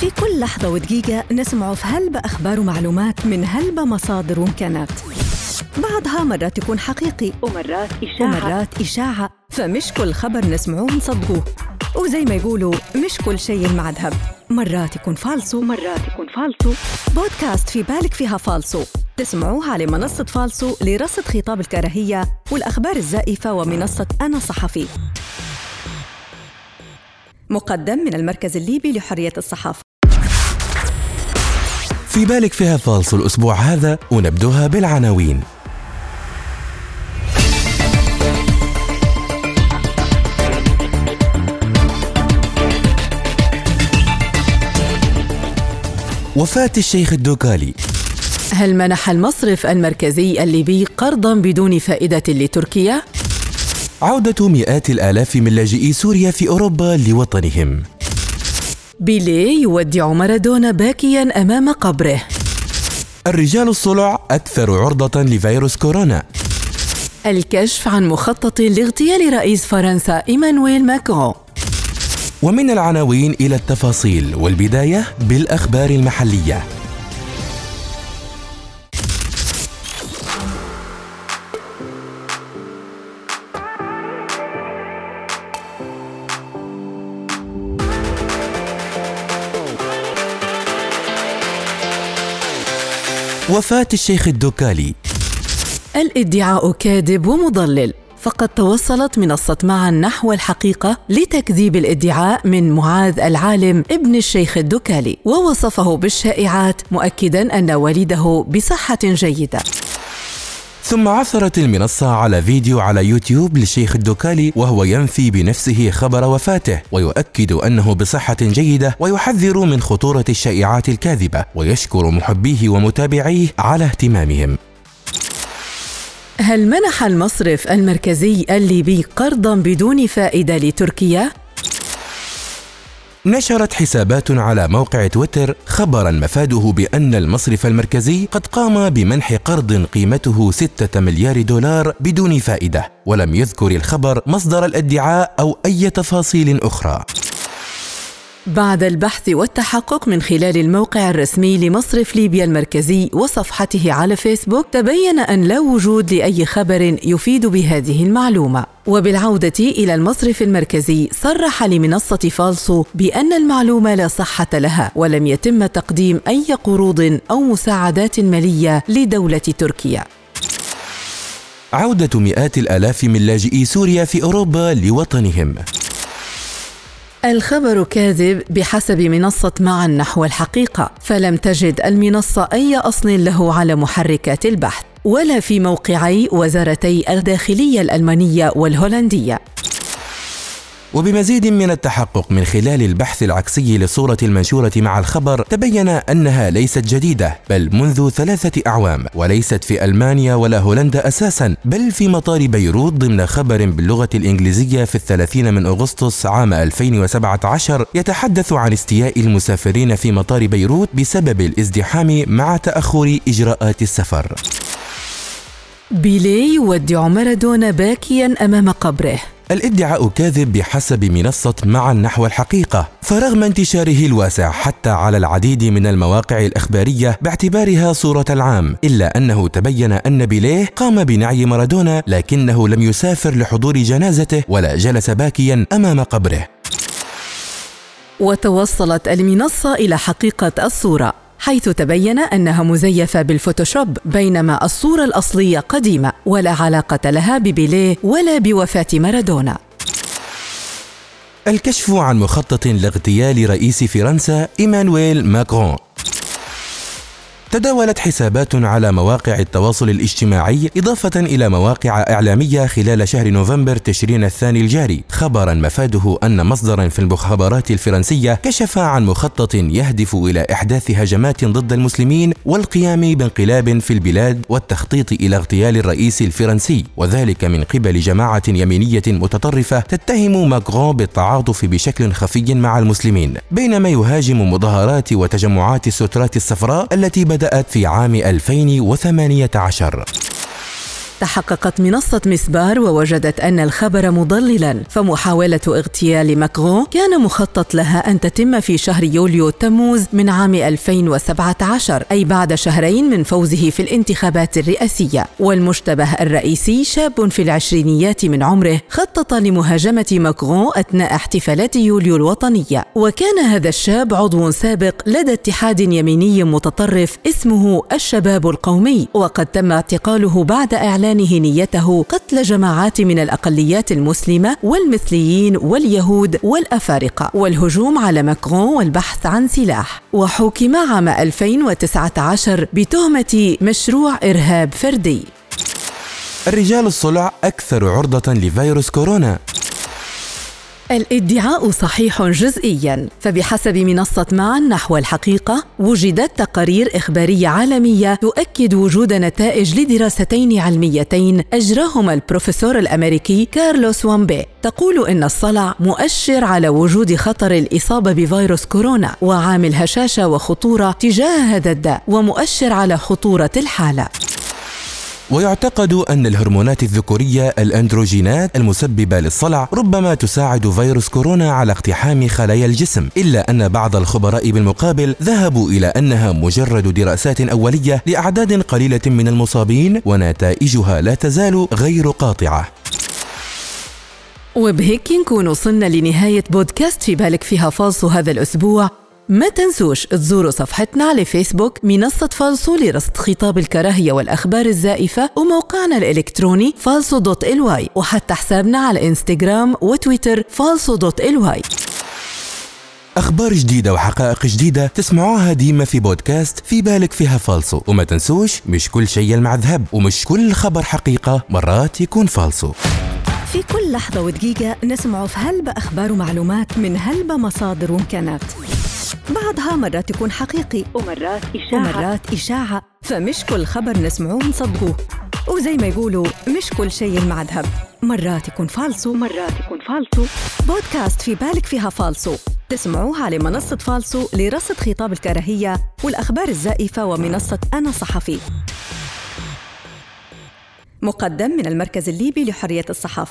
في كل لحظة ودقيقة نسمع في هلبة أخبار ومعلومات من هلبة مصادر وإمكانات. بعضها مرات يكون حقيقي ومرات إشاعة. ومرات إشاعة. فمش كل خبر نسمعوه نصدقوه. وزي ما يقولوا مش كل شيء مع ذهب مرات يكون فالصو. ومرات يكون فالصو. بودكاست في بالك فيها فالصو. تسمعوها على منصة فالصو لرصد خطاب الكراهية والأخبار الزائفة ومنصة أنا صحفي. مقدم من المركز الليبي لحرية الصحافة. في بالك فيها فالص الأسبوع هذا ونبدوها بالعناوين. وفاة الشيخ الدوكالي. هل منح المصرف المركزي الليبي قرضا بدون فائدة لتركيا؟ عودة مئات الآلاف من لاجئي سوريا في أوروبا لوطنهم. بيليه يودع مارادونا باكيا أمام قبره. الرجال الصلع أكثر عرضة لفيروس كورونا. الكشف عن مخطط لاغتيال رئيس فرنسا إيمانويل ماكرون. ومن العناوين إلى التفاصيل والبداية بالأخبار المحلية. وفاة الشيخ الدوكالي الإدعاء كاذب ومضلل فقد توصلت منصة معا نحو الحقيقة لتكذيب الإدعاء من معاذ العالم ابن الشيخ الدكالي ووصفه بالشائعات مؤكدا أن والده بصحة جيدة. ثم عثرت المنصة على فيديو على يوتيوب للشيخ الدوكالي وهو ينفي بنفسه خبر وفاته ويؤكد أنه بصحة جيدة ويحذر من خطورة الشائعات الكاذبة ويشكر محبيه ومتابعيه على اهتمامهم هل منح المصرف المركزي الليبي قرضا بدون فائدة لتركيا؟ نشرت حسابات على موقع تويتر خبرا مفاده بأن المصرف المركزي قد قام بمنح قرض قيمته 6 مليار دولار بدون فائدة ولم يذكر الخبر مصدر الادعاء أو أي تفاصيل أخرى. بعد البحث والتحقق من خلال الموقع الرسمي لمصرف ليبيا المركزي وصفحته على فيسبوك تبين أن لا وجود لأي خبر يفيد بهذه المعلومة. وبالعودة إلى المصرف المركزي صرح لمنصة فالسو بأن المعلومة لا صحة لها ولم يتم تقديم أي قروض أو مساعدات مالية لدولة تركيا. عودة مئات الآلاف من لاجئي سوريا في أوروبا لوطنهم. الخبر كاذب بحسب منصة معا نحو الحقيقة فلم تجد المنصة أي أصل له على محركات البحث ولا في موقعي وزارتي الداخلية الألمانية والهولندية. وبمزيد من التحقق من خلال البحث العكسي للصورة المنشورة مع الخبر تبين أنها ليست جديدة بل منذ ثلاثة أعوام وليست في ألمانيا ولا هولندا أساسا بل في مطار بيروت ضمن خبر باللغة الإنجليزية في الثلاثين من أغسطس عام 2017 يتحدث عن استياء المسافرين في مطار بيروت بسبب الازدحام مع تأخر إجراءات السفر. بيليه يودع مارادونا باكيا أمام قبره. الادعاء كاذب بحسب منصة معا نحو الحقيقة فرغم انتشاره الواسع حتى على العديد من المواقع الإخبارية باعتبارها صورة العام إلا أنه تبين أن بيليه قام بنعي مارادونا لكنه لم يسافر لحضور جنازته ولا جلس باكيا أمام قبره. وتوصلت المنصة إلى حقيقة الصورة. حيث تبين أنها مزيفة بالفوتوشوب بينما الصورة الأصلية قديمة ولا علاقة لها ببيليه ولا بوفاة مارادونا. الكشف عن مخطط لاغتيال رئيس فرنسا إيمانويل ماكرون. تداولت حسابات على مواقع التواصل الاجتماعي إضافة إلى مواقع إعلامية خلال شهر نوفمبر تشرين الثاني الجاري. خبرا مفاده أن مصدرا في المخابرات الفرنسية كشف عن مخطط يهدف إلى إحداث هجمات ضد المسلمين والقيام بانقلاب في البلاد والتخطيط إلى اغتيال الرئيس الفرنسي. وذلك من قبل جماعة يمينية متطرفة تتهم ماكرون بالتعاطف بشكل خفي مع المسلمين. بينما يهاجم مظاهرات وتجمعات السترات الصفراء التي بدأت بدأت في عام 2018 تحققت منصة مسبار ووجدت أن الخبر مضللا فمحاولة اغتيال ماكرون كان مخطط لها أن تتم في شهر يوليو تموز من عام 2017 أي بعد شهرين من فوزه في الانتخابات الرئاسية. والمشتبه الرئيسي شاب في العشرينيات من عمره خطط لمهاجمة ماكرون أثناء احتفالات يوليو الوطنية. وكان هذا الشاب عضو سابق لدى اتحاد يميني متطرف اسمه الشباب القومي وقد تم اعتقاله بعد إعلانه نيته قتل جماعات من الأقليات المسلمة والمثليين واليهود والأفارقة والهجوم على ماكرون والبحث عن سلاح. وحكم عام 2019 بتهمة مشروع إرهاب فردي. الرجال الصلع أكثر عرضة لفيروس كورونا. الإدعاء صحيح جزئيا فبحسب منصة معا نحو الحقيقة وجدت تقارير إخبارية عالمية تؤكد وجود نتائج لدراستين علميتين أجراهما البروفيسور الأمريكي كارلوس وامبي. تقول إن الصلع مؤشر على وجود خطر الإصابة بفيروس كورونا وعامل هشاشة وخطورة تجاه هذا الداء ومؤشر على خطورة الحالة. ويعتقد أن الهرمونات الذكورية الأندروجينات المسببة للصلع ربما تساعد فيروس كورونا على اقتحام خلايا الجسم إلا أن بعض الخبراء بالمقابل ذهبوا إلى أنها مجرد دراسات أولية لأعداد قليلة من المصابين ونتائجها لا تزال غير قاطعة. وبهيك نكون وصلنا لنهاية بودكاست في بالك فيها فالصو هذا الأسبوع. ما تنسوش تزوروا صفحتنا على فيسبوك منصة فالصو لرصد خطاب الكراهية والأخبار الزائفة وموقعنا الإلكتروني فالصو dot الواي وحتى حسابنا على إنستغرام وتويتر فالصو dot الواي أخبار جديدة وحقائق جديدة تسمعوها ديما في بودكاست في بالك فيها فالصو وما تنسوش مش كل شيء يلمع ذهب ومش كل خبر حقيقة مرات يكون فالصو في كل لحظة ودقيقة نسمع في هلبة أخبار ومعلومات من هلبة مصادر وإمكانات. بعضها مرات يكون حقيقي ومرات إشاعة. ومرات إشاعة. فمش كل خبر نسمعوه نصدقوه. وزي ما يقولوا مش كل شيء يلمع ذهب. مرات يكون فالصو. ومرات يكون فالصو. بودكاست في بالك فيها فالصو. تسمعوها على منصة فالصو لرصد خطاب الكراهية والأخبار الزائفة ومنصة أنا صحفي. مقدم من المركز الليبي لحرية الصحافة.